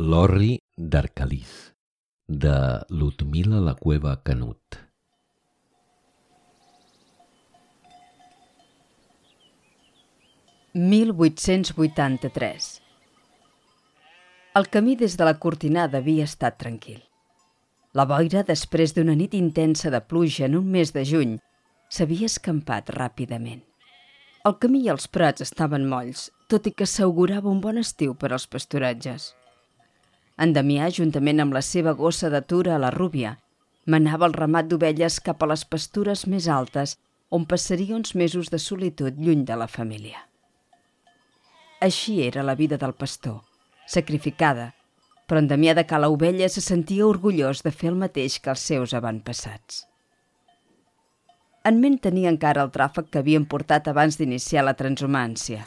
L'orri d'Arcalís, de Ludmila la Cueva Canut. «1883. El camí des de la cortinada havia estat tranquil. La boira, després d'una nit intensa de pluja en un mes de juny, s'havia escampat ràpidament. El camí i els prats estaven molls, tot i que s'augurava un bon estiu per als pasturatges. En Damià, juntament amb la seva gossa d'atura a la rúbia, manava el ramat d'ovelles cap a les pastures més altes, on passaria uns mesos de solitud lluny de la família. Així era la vida del pastor, sacrificada, però en Damià de Cala Ovella se sentia orgullós de fer el mateix que els seus avantpassats. En ment tenia encara el tràfic que havien portat abans d'iniciar la transhumància.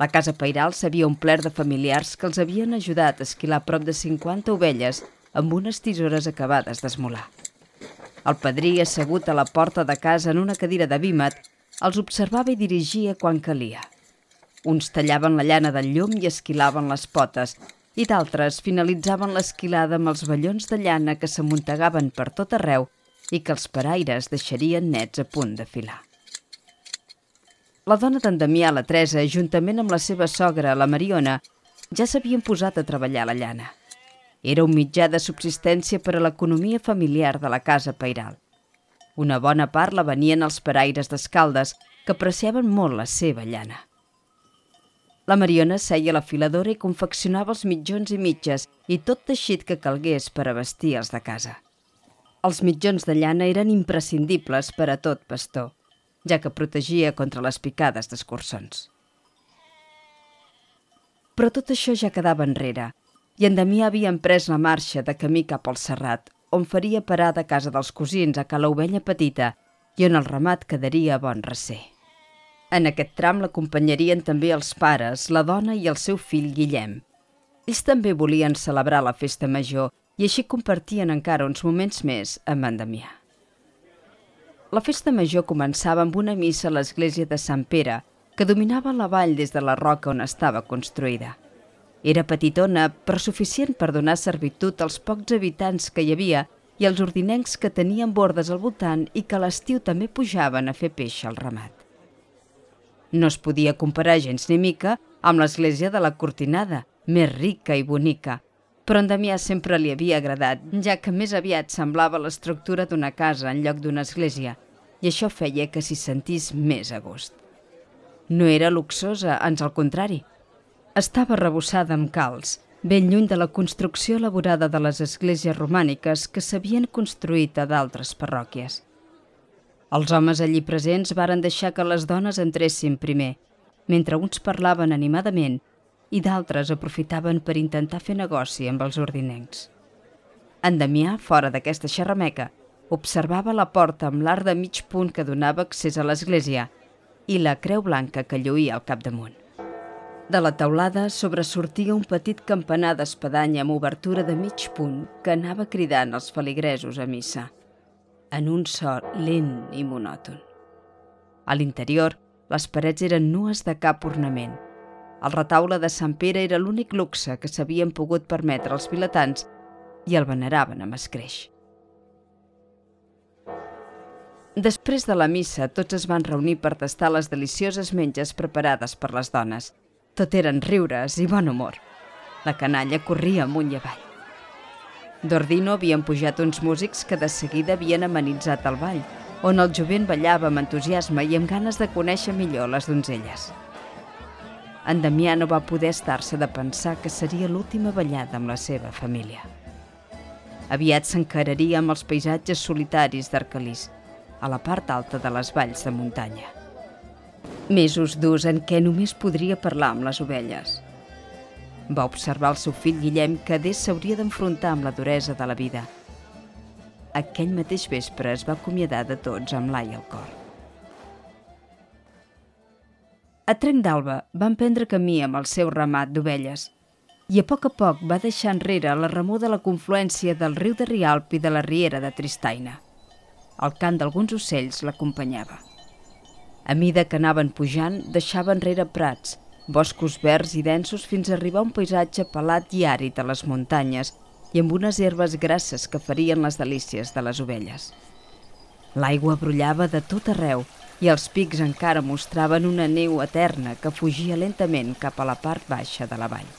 La casa Pairal s'havia omplert de familiars que els havien ajudat a esquilar prop de 50 ovelles amb unes tisores acabades d'esmolar. El padrí, assegut a la porta de casa en una cadira de vímet, els observava i dirigia quan calia. Uns tallaven la llana del llum i esquilaven les potes, i d'altres finalitzaven l'esquilada amb els ballons de llana que s'amuntegaven per tot arreu i que els paraires deixarien nets a punt de filar. La dona d'en Damià, la Teresa, juntament amb la seva sogra, la Mariona, ja s'havien posat a treballar la llana. Era un mitjà de subsistència per a l'economia familiar de la casa Pairal. Una bona part la venien els paraires d'escaldes, que apreciaven molt la seva llana. La Mariona seia la filadora i confeccionava els mitjons i mitges i tot teixit que calgués per a vestir els de casa. Els mitjons de llana eren imprescindibles per a tot pastor, ja que protegia contra les picades d'escurçons. Però tot això ja quedava enrere, i en Damià havia emprès la marxa de camí cap al Serrat, on faria parada a casa dels cosins a Cala Ovella Petita i on el ramat quedaria a bon recer. En aquest tram l'acompanyarien també els pares, la dona i el seu fill Guillem. Ells també volien celebrar la festa major i així compartien encara uns moments més amb en Damià. La festa major començava amb una missa a l'església de Sant Pere, que dominava la vall des de la roca on estava construïda. Era petitona, però suficient per donar servitud als pocs habitants que hi havia i als ordinencs que tenien bordes al voltant i que a l'estiu també pujaven a fer peix al ramat. No es podia comparar gens ni mica amb l'església de la Cortinada, més rica i bonica, però en Damià sempre li havia agradat, ja que més aviat semblava l'estructura d'una casa en lloc d'una església, i això feia que s'hi sentís més a gust. No era luxosa, ans al contrari. Estava rebossada amb calç, ben lluny de la construcció elaborada de les esglésies romàniques que s'havien construït a d'altres parròquies. Els homes allí presents varen deixar que les dones entressin primer, mentre uns parlaven animadament i d'altres aprofitaven per intentar fer negoci amb els ordinencs. En Damià, fora d'aquesta xerrameca, observava la porta amb l'art de mig punt que donava accés a l'església i la creu blanca que lluïa al capdamunt. De la teulada sobresortia un petit campanar d'espadanya amb obertura de mig punt que anava cridant els feligresos a missa, en un so lent i monòton. A l'interior, les parets eren nues de cap ornament – el retaule de Sant Pere era l'únic luxe que s'havien pogut permetre els vilatans i el veneraven amb escreix. Després de la missa, tots es van reunir per tastar les delicioses menges preparades per les dones. Tot eren riures i bon humor. La canalla corria amunt i avall. D'Ordino havien pujat uns músics que de seguida havien amenitzat el ball, on el jovent ballava amb entusiasme i amb ganes de conèixer millor les donzelles en Damià no va poder estar-se de pensar que seria l'última ballada amb la seva família. Aviat s'encararia amb els paisatges solitaris d'Arcalís, a la part alta de les valls de muntanya. Mesos durs en què només podria parlar amb les ovelles. Va observar el seu fill Guillem que des s'hauria d'enfrontar amb la duresa de la vida. Aquell mateix vespre es va acomiadar de tots amb l'ai al cor. A Trenc d'Alba van prendre camí amb el seu ramat d'ovelles i a poc a poc va deixar enrere la remor de la confluència del riu de Rialp i de la riera de Tristaina. El cant d'alguns ocells l'acompanyava. A mida que anaven pujant, deixava enrere prats, boscos verds i densos fins a arribar a un paisatge pelat i àrid a les muntanyes i amb unes herbes grasses que farien les delícies de les ovelles. L'aigua brollava de tot arreu i els pics encara mostraven una neu eterna que fugia lentament cap a la part baixa de la vall.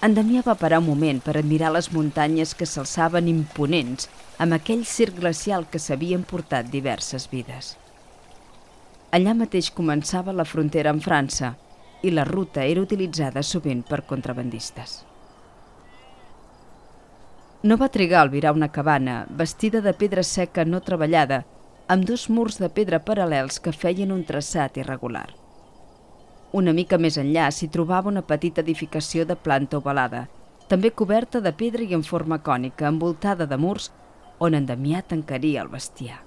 En Damià va parar un moment per admirar les muntanyes que s'alçaven imponents amb aquell circ glacial que s'havien portat diverses vides. Allà mateix començava la frontera amb França i la ruta era utilitzada sovint per contrabandistes. No va trigar a albirar una cabana vestida de pedra seca no treballada amb dos murs de pedra paral·lels que feien un traçat irregular. Una mica més enllà s'hi trobava una petita edificació de planta ovalada, també coberta de pedra i en forma cònica, envoltada de murs, on en Damià tancaria el bestiar.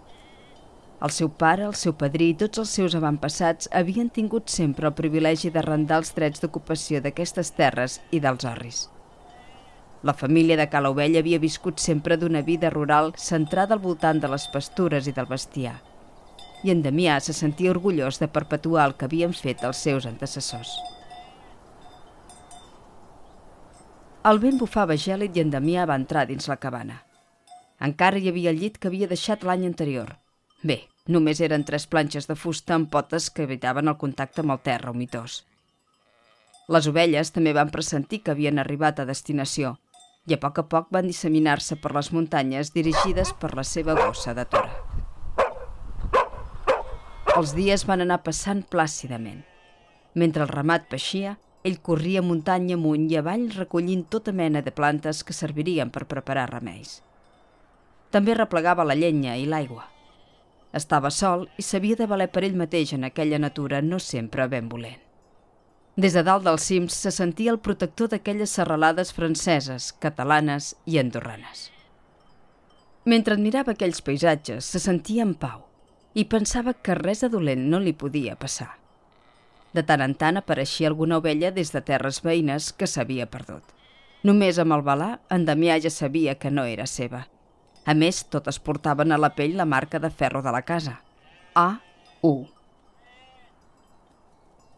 El seu pare, el seu padrí i tots els seus avantpassats havien tingut sempre el privilegi d'arrendar els drets d'ocupació d'aquestes terres i dels orris. La família de Cala Ovella havia viscut sempre d'una vida rural centrada al voltant de les pastures i del bestiar – i en Damià se sentia orgullós de perpetuar el que havien fet els seus antecessors. El vent bufava gèlid i en Damià va entrar dins la cabana. Encara hi havia el llit que havia deixat l'any anterior. Bé, només eren tres planxes de fusta amb potes que evitaven el contacte amb el terra humitós. Les ovelles també van pressentir que havien arribat a destinació i a poc a poc van disseminar-se per les muntanyes dirigides per la seva gossa de tora. Els dies van anar passant plàcidament. Mentre el ramat peixia, ell corria muntanya amunt i avall recollint tota mena de plantes que servirien per preparar remeis. També replegava la llenya i l'aigua. Estava sol i s'havia de valer per ell mateix en aquella natura no sempre ben volent. Des de dalt dels cims se sentia el protector d'aquelles serralades franceses, catalanes i andorranes. Mentre admirava aquells paisatges, se sentia en pau i pensava que res de dolent no li podia passar. De tant en tant apareixia alguna ovella des de terres veïnes que s'havia perdut. Només amb el balà, en Damià ja sabia que no era seva. A més, totes portaven a la pell la marca de ferro de la casa. A-U.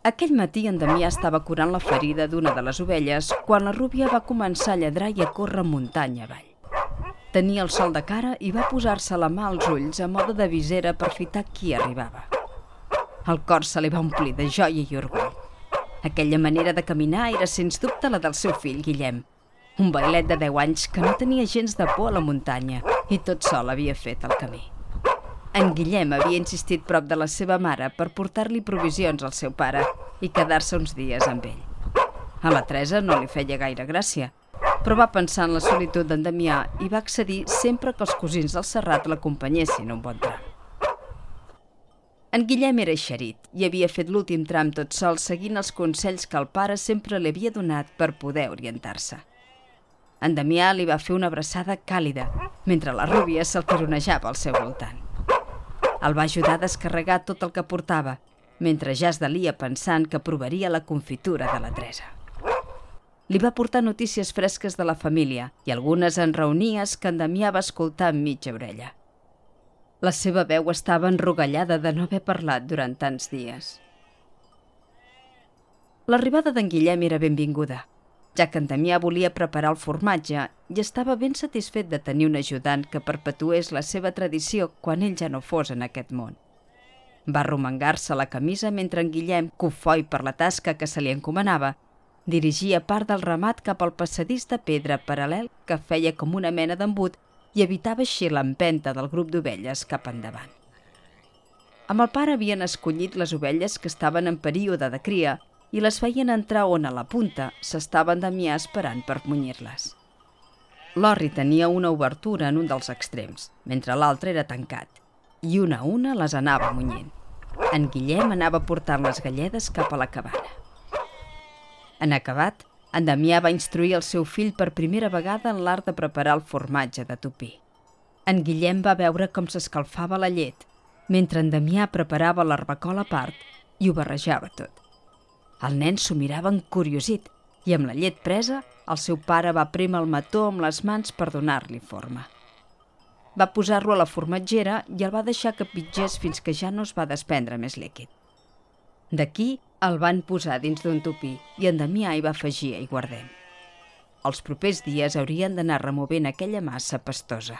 Aquell matí en Damià estava curant la ferida d'una de les ovelles quan la rúbia va començar a lladrar i a córrer muntanya avall. Tenia el sol de cara i va posar-se la mà als ulls a mode de visera per fitar qui arribava. El cor se li va omplir de joia i orgull. Aquella manera de caminar era sens dubte la del seu fill, Guillem, un bailet de 10 anys que no tenia gens de por a la muntanya i tot sol havia fet el camí. En Guillem havia insistit prop de la seva mare per portar-li provisions al seu pare i quedar-se uns dies amb ell. A la Teresa no li feia gaire gràcia, però va pensar en la solitud d'en Damià i va accedir sempre que els cosins del Serrat l'acompanyessin un bon tram. En Guillem era eixerit i havia fet l'últim tram tot sol seguint els consells que el pare sempre li havia donat per poder orientar-se. En Damià li va fer una abraçada càlida, mentre la rúbia se'l tironejava al seu voltant. El va ajudar a descarregar tot el que portava, mentre ja es delia pensant que provaria la confitura de la Teresa li va portar notícies fresques de la família i algunes en reunies que en Damià va escoltar amb mitja orella. La seva veu estava enrogallada de no haver parlat durant tants dies. L'arribada d'en Guillem era benvinguda, ja que en Damià volia preparar el formatge i estava ben satisfet de tenir un ajudant que perpetués la seva tradició quan ell ja no fos en aquest món. Va romangar-se la camisa mentre en Guillem, cofoi per la tasca que se li encomanava, Dirigia part del ramat cap al passadís de pedra paral·lel que feia com una mena d'embut i evitava així l'empenta del grup d'ovelles cap endavant. Amb el pare havien escollit les ovelles que estaven en període de cria i les feien entrar on a la punta s'estaven Damià esperant per munyir-les. L'orri tenia una obertura en un dels extrems, mentre l'altre era tancat, i una a una les anava munyint. En Guillem anava portant les galledes cap a la cabana. En acabat, en Damià va instruir el seu fill per primera vegada en l'art de preparar el formatge de tupí. En Guillem va veure com s'escalfava la llet, mentre en Damià preparava l'arbacola a part i ho barrejava tot. El nen s'ho mirava encuriosit i amb la llet presa, el seu pare va prémer el mató amb les mans per donar-li forma. Va posar-lo a la formatgera i el va deixar que pitgés fins que ja no es va desprendre més líquid. D'aquí El van posar dins d'un tupí i en Damià hi va afegir aiguardent. Els propers dies haurien d'anar removent aquella massa pastosa.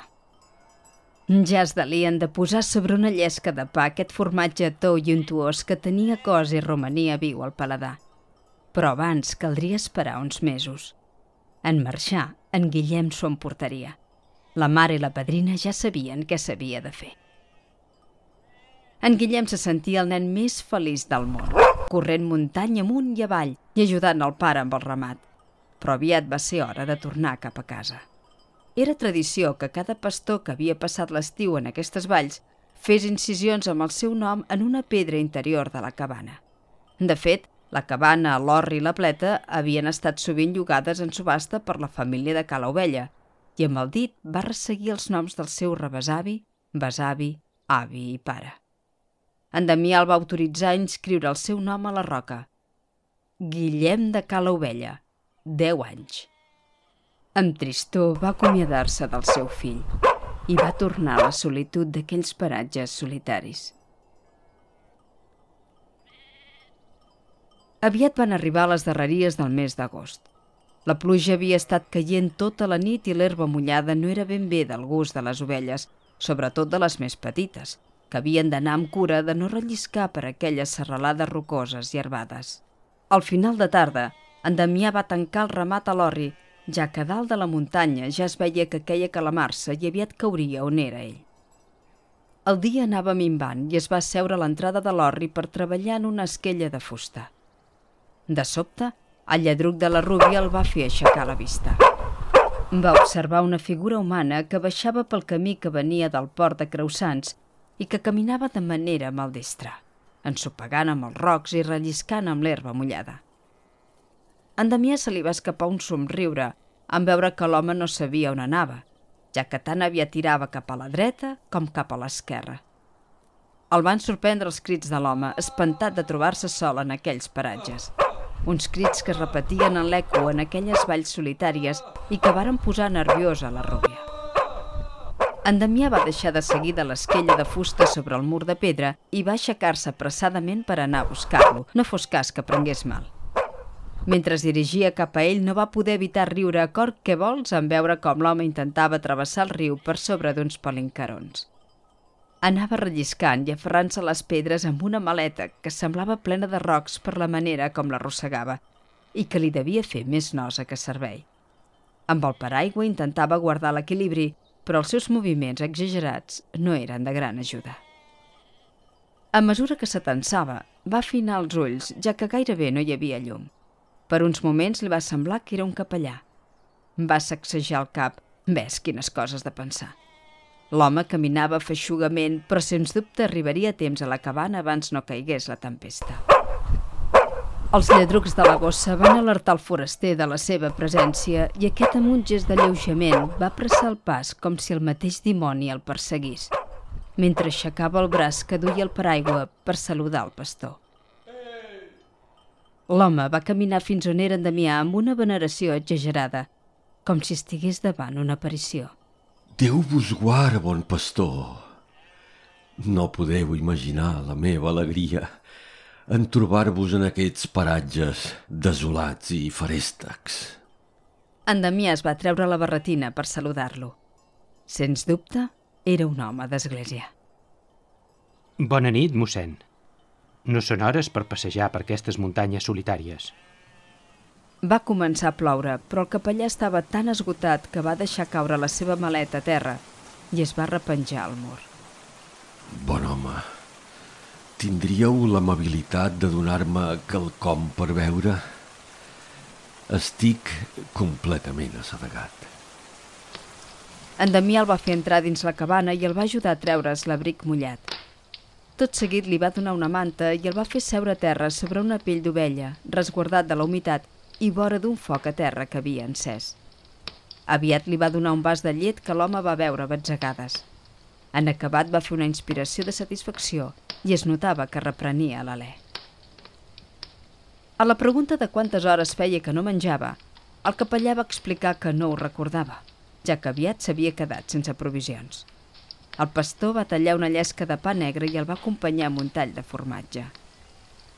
Ja es delien de posar sobre una llesca de pa aquest formatge tou i untuós que tenia cos i romania viu al paladar. Però abans caldria esperar uns mesos. En marxar, en Guillem s'ho emportaria. La mare i la padrina ja sabien què s'havia de fer. En Guillem se sentia el nen més feliç del món, corrent muntanya amunt i avall i ajudant el pare amb el ramat. Però aviat va ser hora de tornar cap a casa. Era tradició que cada pastor que havia passat l'estiu en aquestes valls fes incisions amb el seu nom en una pedra interior de la cabana. De fet, la cabana, l'orri i la pleta havien estat sovint llogades en subhasta per la família de Cala Ovella i amb el dit va resseguir els noms del seu rebesavi, besavi, avi i pare. En Damià el va autoritzar a inscriure el seu nom a la roca. Guillem de Cala Ovella, 10 anys. Amb tristor va acomiadar-se del seu fill i va tornar a la solitud d'aquells paratges solitaris. Aviat van arribar les darreries del mes d'agost. La pluja havia estat caient tota la nit i l'herba mullada no era ben bé del gust de les ovelles, sobretot de les més petites, que havien d'anar amb cura de no relliscar per aquelles serralades rocoses i herbades. Al final de tarda, en Damià va tancar el ramat a l'orri, ja que dalt de la muntanya ja es veia que queia calamarsa i aviat cauria on era ell. El dia anava minvant i es va seure a l'entrada de l'orri per treballar en una esquella de fusta. De sobte, el lladruc de la Rúbia el va fer aixecar la vista. Va observar una figura humana que baixava pel camí que venia del port de Creusans i que caminava de manera maldestra, ensopegant amb els rocs i relliscant amb l'herba mullada. En Damià se li va escapar un somriure en veure que l'home no sabia on anava, ja que tant havia tirava cap a la dreta com cap a l'esquerra. El van sorprendre els crits de l'home, espantat de trobar-se sol en aquells paratges. Uns crits que es repetien en l'eco en aquelles valls solitàries i que varen posar nerviosa la rúbia. En Damià va deixar de seguir de l'esquella de fusta sobre el mur de pedra i va aixecar-se apressadament per anar a buscar-lo, no fos cas que prengués mal. Mentre es dirigia cap a ell no va poder evitar riure a cor que vols en veure com l'home intentava travessar el riu per sobre d'uns palincarons. Anava relliscant i aferrant-se les pedres amb una maleta que semblava plena de rocs per la manera com l'arrossegava i que li devia fer més nosa que servei. Amb el paraigua intentava guardar l'equilibri però els seus moviments exagerats no eren de gran ajuda. A mesura que s'atensava, va afinar els ulls, ja que gairebé no hi havia llum. Per uns moments li va semblar que era un capellà. Va sacsejar el cap. Ves quines coses de pensar. L'home caminava feixugament, però sens dubte arribaria a temps a la cabana abans no caigués la tempesta. Els lladrucs de la gossa van alertar el foraster de la seva presència i aquest amb un gest d'alleujament va pressar el pas com si el mateix dimoni el perseguís, mentre aixecava el braç que duia el paraigua per saludar el pastor. L'home va caminar fins on era en Damià amb una veneració exagerada, com si estigués davant una aparició. Déu vos guarda, bon pastor. No podeu imaginar la meva alegria en trobar-vos en aquests paratges desolats i farèstecs. En Damià es va treure la barretina per saludar-lo. Sens dubte, era un home d'església. Bona nit, mossèn. No són hores per passejar per aquestes muntanyes solitàries. Va començar a ploure, però el capellà estava tan esgotat que va deixar caure la seva maleta a terra i es va repenjar al mur. Bon home, tindríeu l'amabilitat de donar-me quelcom per veure? Estic completament assedegat. En Damià el va fer entrar dins la cabana i el va ajudar a treure's l'abric mullat. Tot seguit li va donar una manta i el va fer seure a terra sobre una pell d'ovella, resguardat de la humitat i vora d'un foc a terra que havia encès. Aviat li va donar un vas de llet que l'home va veure batzegades. En acabat va fer una inspiració de satisfacció i es notava que reprenia l'alè. A la pregunta de quantes hores feia que no menjava, el capellà va explicar que no ho recordava, ja que aviat s'havia quedat sense provisions. El pastor va tallar una llesca de pa negre i el va acompanyar amb un tall de formatge.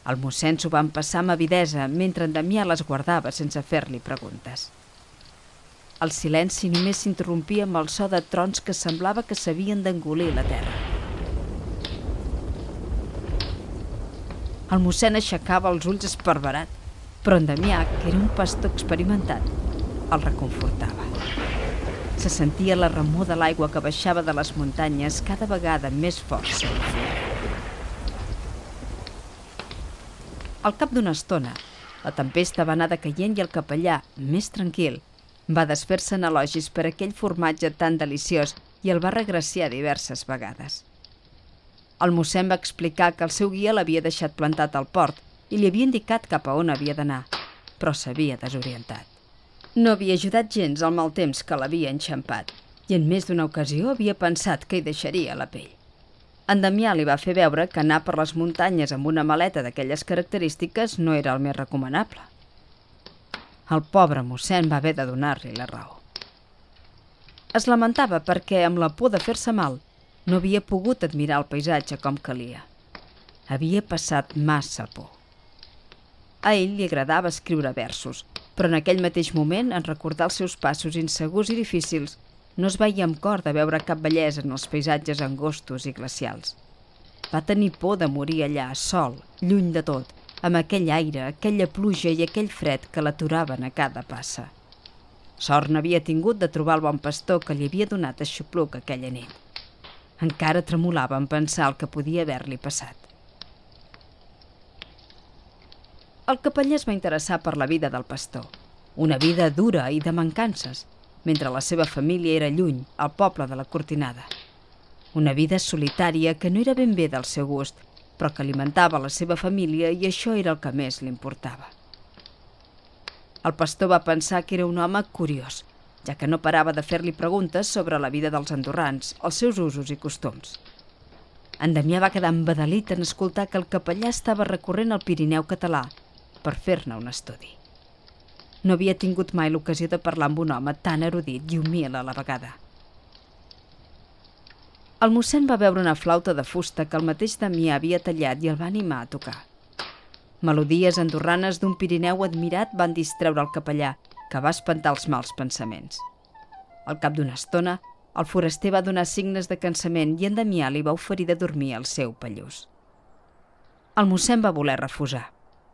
El mossèn s'ho van passar amb avidesa mentre en Damià les guardava sense fer-li preguntes. El silenci només s'interrompia amb el so de trons que semblava que s'havien d'engolir la terra. El mossèn aixecava els ulls esparverat, però en Damià, que era un pastor experimentat, el reconfortava. Se sentia la remor de l'aigua que baixava de les muntanyes cada vegada més força. Al cap d'una estona, la tempesta va anar decaient i el capellà, més tranquil, va desfer-se en elogis per aquell formatge tan deliciós i el va regraciar diverses vegades. El mossèn va explicar que el seu guia l'havia deixat plantat al port i li havia indicat cap a on havia d'anar, però s'havia desorientat. No havia ajudat gens al mal temps que l'havia enxampat i en més d'una ocasió havia pensat que hi deixaria la pell. En Damià li va fer veure que anar per les muntanyes amb una maleta d'aquelles característiques no era el més recomanable. El pobre mossèn va haver de donar-li la raó. Es lamentava perquè, amb la por de fer-se mal, no havia pogut admirar el paisatge com calia. Havia passat massa por. A ell li agradava escriure versos, però en aquell mateix moment, en recordar els seus passos insegurs i difícils, no es veia amb cor de veure cap bellesa en els paisatges angostos i glacials. Va tenir por de morir allà, sol, lluny de tot, amb aquell aire, aquella pluja i aquell fred que l'aturaven a cada passa. Sort n'havia tingut de trobar el bon pastor que li havia donat aixopluc aquella nit. Encara tremolava en pensar el que podia haver-li passat. El capellà es va interessar per la vida del pastor. Una vida dura i de mancances, mentre la seva família era lluny, al poble de la Cortinada. Una vida solitària que no era ben bé del seu gust, però que alimentava la seva família i això era el que més li importava. El pastor va pensar que era un home curiós, ja que no parava de fer-li preguntes sobre la vida dels andorrans, els seus usos i costums. En Damià va quedar embadalit en escoltar que el capellà estava recorrent al Pirineu català per fer-ne un estudi. No havia tingut mai l'ocasió de parlar amb un home tan erudit i humil a la vegada. El mossèn va veure una flauta de fusta que el mateix Damià havia tallat i el va animar a tocar. Melodies andorranes d'un Pirineu admirat van distreure el capellà, que va espantar els mals pensaments. Al cap d'una estona, el foraster va donar signes de cansament i en Damià li va oferir de dormir al seu pallús. El mossèn va voler refusar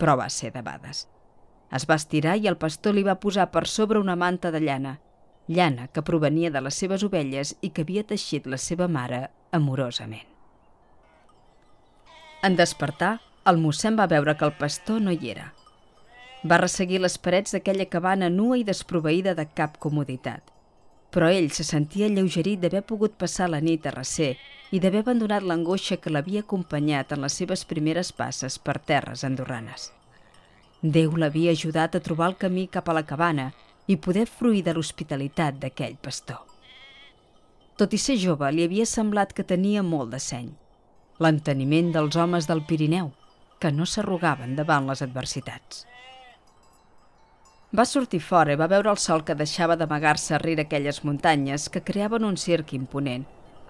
però va ser debades. Es va estirar i el pastor li va posar per sobre una manta de llana, llana que provenia de les seves ovelles i que havia teixit la seva mare amorosament. En despertar, el mossèn va veure que el pastor no hi era. Va resseguir les parets d'aquella cabana nua i desproveïda de cap comoditat. Però ell se sentia lleugerit d'haver pogut passar la nit a recer i d'haver abandonat l'angoixa que l'havia acompanyat en les seves primeres passes per terres andorranes. Déu l'havia ajudat a trobar el camí cap a la cabana i poder fruir de l'hospitalitat d'aquell pastor. Tot i ser jove, li havia semblat que tenia molt de seny. L'enteniment dels homes del Pirineu, que no s'arrugaven davant les adversitats. Va sortir fora i va veure el sol que deixava d'amagar-se rere aquelles muntanyes que creaven un circ imponent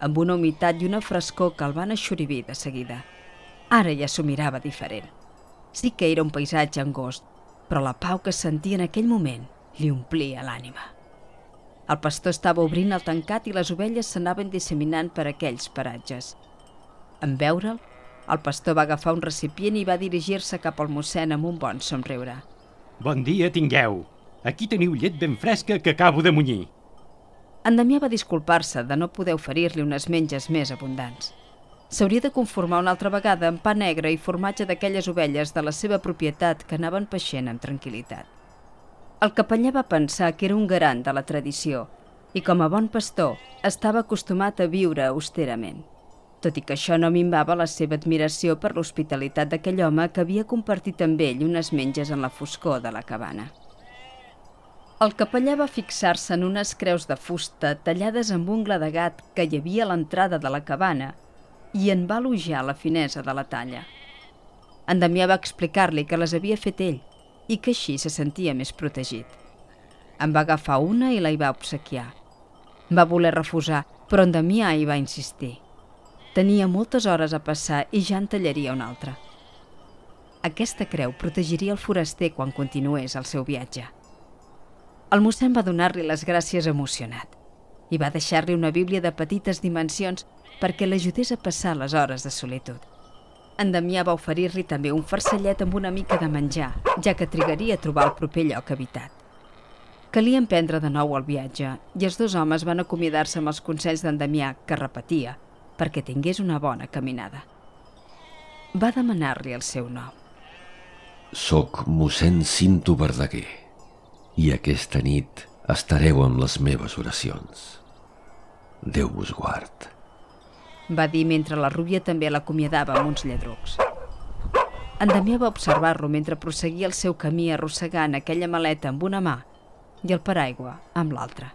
amb una humitat i una frescor que el van aixorivir de seguida. Ara ja s'ho mirava diferent. Sí que era un paisatge angost, però la pau que sentia en aquell moment li omplia l'ànima. El pastor estava obrint el tancat i les ovelles s'anaven disseminant per aquells paratges. En veure'l, el pastor va agafar un recipient i va dirigir-se cap al mossèn amb un bon somriure. Bon dia tingueu. Aquí teniu llet ben fresca que acabo de munyir. En Damià va disculpar-se de no poder oferir-li unes menges més abundants. S'hauria de conformar una altra vegada amb pa negre i formatge d'aquelles ovelles de la seva propietat que anaven peixent amb tranquil·litat. El capellà va pensar que era un garant de la tradició i, com a bon pastor, estava acostumat a viure austerament. Tot i que això no minvava la seva admiració per l'hospitalitat d'aquell home que havia compartit amb ell unes menges en la foscor de la cabana. El capellà va fixar-se en unes creus de fusta tallades amb ungla de gat que hi havia a l'entrada de la cabana i en va elogiar la finesa de la talla. En Damià va explicar-li que les havia fet ell i que així se sentia més protegit. En va agafar una i la hi va obsequiar. Va voler refusar, però en Damià hi va insistir. Tenia moltes hores a passar i ja en tallaria una altra. Aquesta creu protegiria el foraster quan continués el seu viatge. El mossèn va donar-li les gràcies emocionat i va deixar-li una bíblia de petites dimensions perquè l'ajudés a passar les hores de solitud. En Damià va oferir-li també un farcellet amb una mica de menjar, ja que trigaria a trobar el proper lloc habitat. Calia emprendre de nou el viatge i els dos homes van acomiadar-se amb els consells d'en Damià, que repetia, perquè tingués una bona caminada. Va demanar-li el seu nom. Soc mossèn Cinto Verdaguer i aquesta nit estareu amb les meves oracions. Déu vos guard. Va dir mentre la rúbia també l'acomiadava amb uns lladrucs. En Damià va observar-lo mentre prosseguia el seu camí arrossegant aquella maleta amb una mà i el paraigua amb l'altra.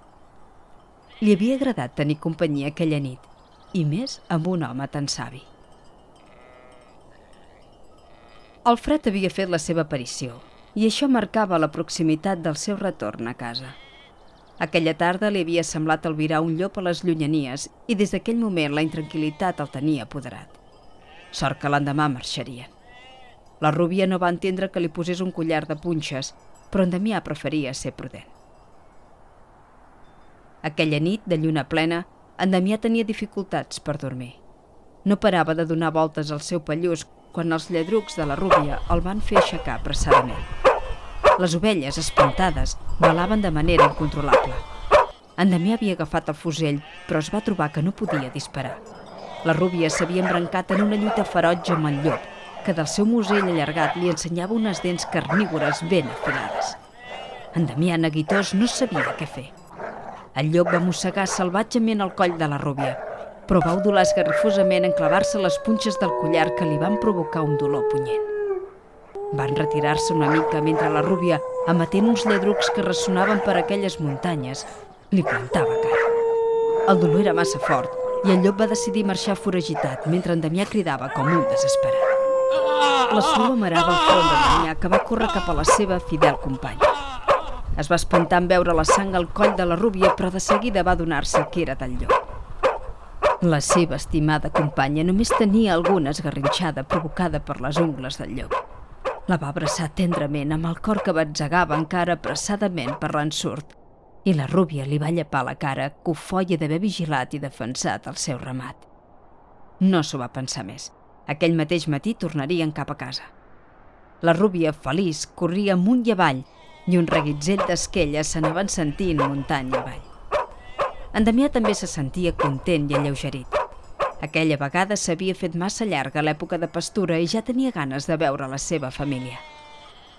Li havia agradat tenir companyia aquella nit, i més amb un home tan savi. El fred havia fet la seva aparició, i això marcava la proximitat del seu retorn a casa. Aquella tarda li havia semblat albirar un llop a les llunyanies i des d'aquell moment la intranquil·litat el tenia apoderat. Sort que l'endemà marxarien. La rúbia no va entendre que li posés un collar de punxes, però en Damià preferia ser prudent. Aquella nit, de lluna plena, en Damià tenia dificultats per dormir. No parava de donar voltes al seu pallús quan els lladrucs de la rúbia el van fer aixecar apressadament. Les ovelles, espantades, balaven de manera incontrolable. En Damià havia agafat el fusell, però es va trobar que no podia disparar. La rúbia s'havia embrancat en una lluita ferotge amb el llop, que del seu musell allargat li ensenyava unes dents carnívores ben afilades. En Damià, neguitós, no sabia què fer. El llop va mossegar salvatgement el coll de la rúbia, però va udolar esgarrifosament en clavar-se les punxes del collar que li van provocar un dolor punyent. Van retirar-se una mica mentre la rúbia, emetent uns lladrucs que ressonaven per aquelles muntanyes, li plantava cara. El dolor era massa fort i el llop va decidir marxar foragitat mentre en Damià cridava com un desesperat. La suor amarava el front de Damià que va córrer cap a la seva fidel companya. Es va espantar en veure la sang al coll de la rúbia, però de seguida va donar-se que era del llop. La seva estimada companya només tenia alguna esgarrinxada provocada per les ungles del llop. La va abraçar tendrament amb el cor que batzegava encara apressadament per l'ensurt i la rúbia li va llepar la cara cofoia d'haver vigilat i defensat el seu ramat. No s'ho va pensar més. Aquell mateix matí tornarien cap a casa. La rúbia, feliç, corria amunt i avall i un reguitzell d'esquelles s'anaven sentint muntanya avall. En Damià també se sentia content i alleugerit. Aquella vegada s'havia fet massa llarga l'època de pastura i ja tenia ganes de veure la seva família.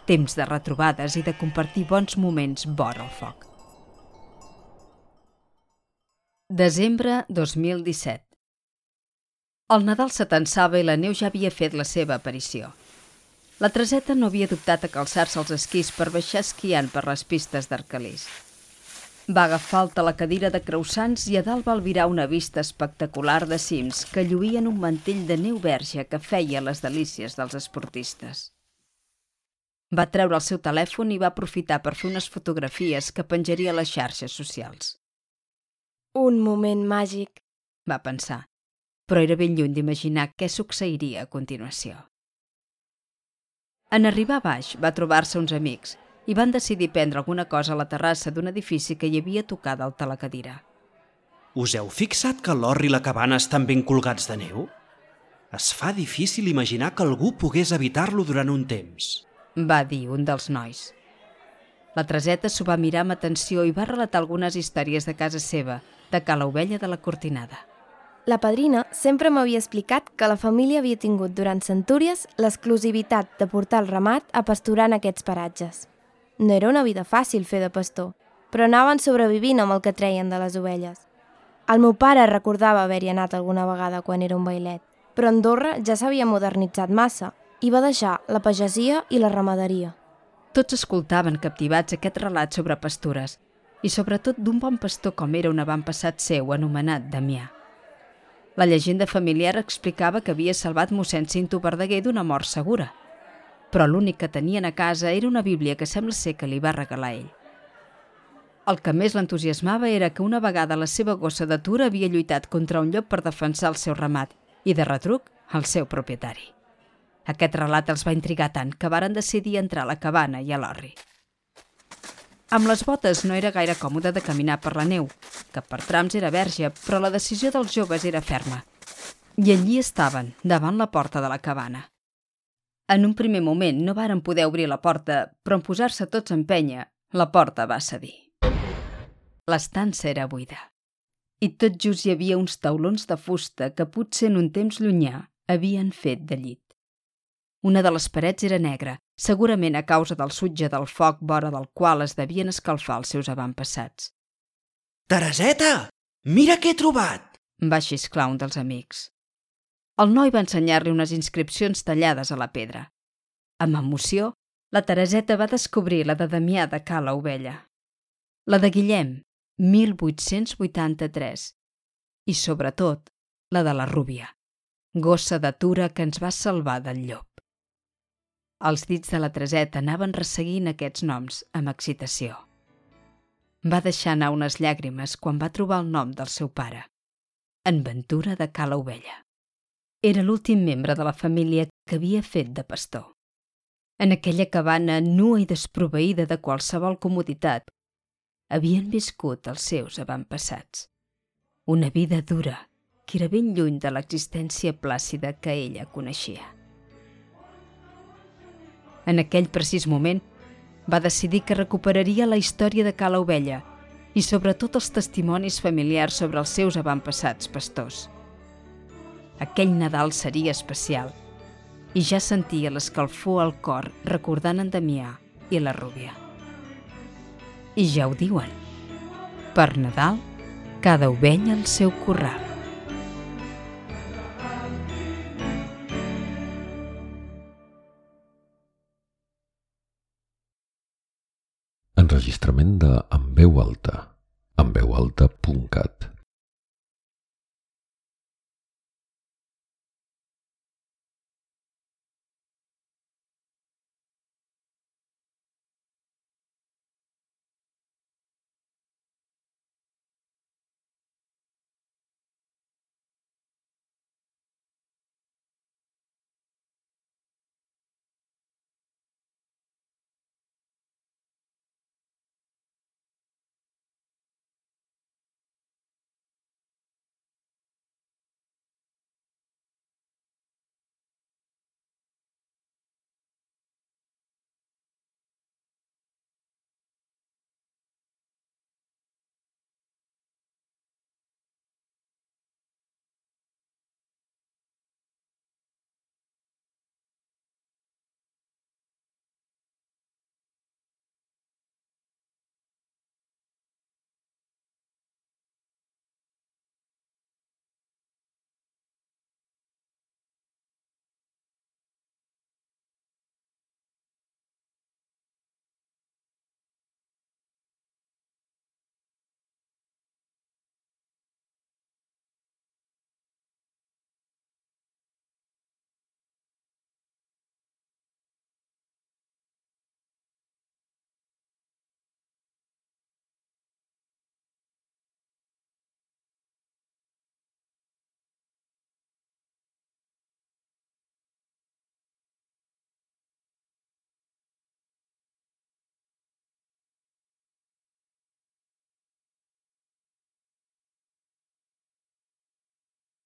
Temps de retrobades i de compartir bons moments vora el foc. Desembre 2017 El Nadal s'atensava i la neu ja havia fet la seva aparició. La Treseta no havia dubtat a calçar-se els esquís per baixar esquiant per les pistes d'Arcalís. Va agafar alta la cadira de creusants i a dalt va albirar una vista espectacular de cims que lluïen un mantell de neu verge que feia les delícies dels esportistes. Va treure el seu telèfon i va aprofitar per fer unes fotografies que penjaria a les xarxes socials. Un moment màgic. Va pensar, però era ben lluny d'imaginar què succeiria a continuació. En arribar a baix va trobar-se uns amics i van decidir prendre alguna cosa a la terrassa d'un edifici que hi havia tocada al telecadira. Us heu fixat que l'or i la cabana estan ben colgats de neu? Es fa difícil imaginar que algú pogués evitar-lo durant un temps. Va dir un dels nois. La Treseta s'ho va mirar amb atenció i va relatar algunes històries de casa seva, de Cala Ovella de la Cortinada. La padrina sempre m'havia explicat que la família havia tingut durant centúries l'exclusivitat de portar el ramat a pasturar en aquests paratges. No era una vida fàcil fer de pastor, però anaven sobrevivint amb el que treien de les ovelles. El meu pare recordava haver-hi anat alguna vegada quan era un bailet, però Andorra ja s'havia modernitzat massa i va deixar la pagesia i la ramaderia. Tots escoltaven captivats aquest relat sobre pastures i sobretot d'un bon pastor com era un avantpassat seu anomenat Damià. La llegenda familiar explicava que havia salvat mossèn Cinto Verdaguer d'una mort segura, però l'únic que tenien a casa era una bíblia que sembla ser que li va regalar ell. El que més l'entusiasmava era que una vegada la seva gossa d'atura havia lluitat contra un llop per defensar el seu ramat i, de retruc, el seu propietari. Aquest relat els va intrigar tant que varen decidir entrar a la cabana i a l'orri. Amb les botes no era gaire còmode de caminar per la neu, que per trams era verge, però la decisió dels joves era ferma. I allí estaven, davant la porta de la cabana. En un primer moment no varen poder obrir la porta, però en posar-se tots en penya, la porta va cedir. L'estança era buida. I tot just hi havia uns taulons de fusta que potser en un temps llunyà havien fet de llit. Una de les parets era negra, segurament a causa del sutge del foc vora del qual es devien escalfar els seus avantpassats. Tereseta! Mira què he trobat! Va xisclar un dels amics. El noi va ensenyar-li unes inscripcions tallades a la pedra. Amb emoció, la Tereseta va descobrir la de Damià de Cala Ovella, la de Guillem, 1883, i, sobretot, la de la Rúbia, gossa d'atura que ens va salvar del llop. Els dits de la Treseta anaven resseguint aquests noms amb excitació. Va deixar anar unes llàgrimes quan va trobar el nom del seu pare, en Ventura de Cala Ovella. Era l'últim membre de la família que havia fet de pastor. En aquella cabana nua i desproveïda de qualsevol comoditat, havien viscut els seus avantpassats. Una vida dura que era ben lluny de l'existència plàcida que ella coneixia. En aquell precís moment, va decidir que recuperaria la història de Cala Ovella i sobretot els testimonis familiars sobre els seus avantpassats pastors. Aquell Nadal seria especial i ja sentia l'escalfor al cor recordant en Damià i la Rúbia. I ja ho diuen, per Nadal, cada ovella al seu corral. Enregistrament de En veu alta, enveualta.cat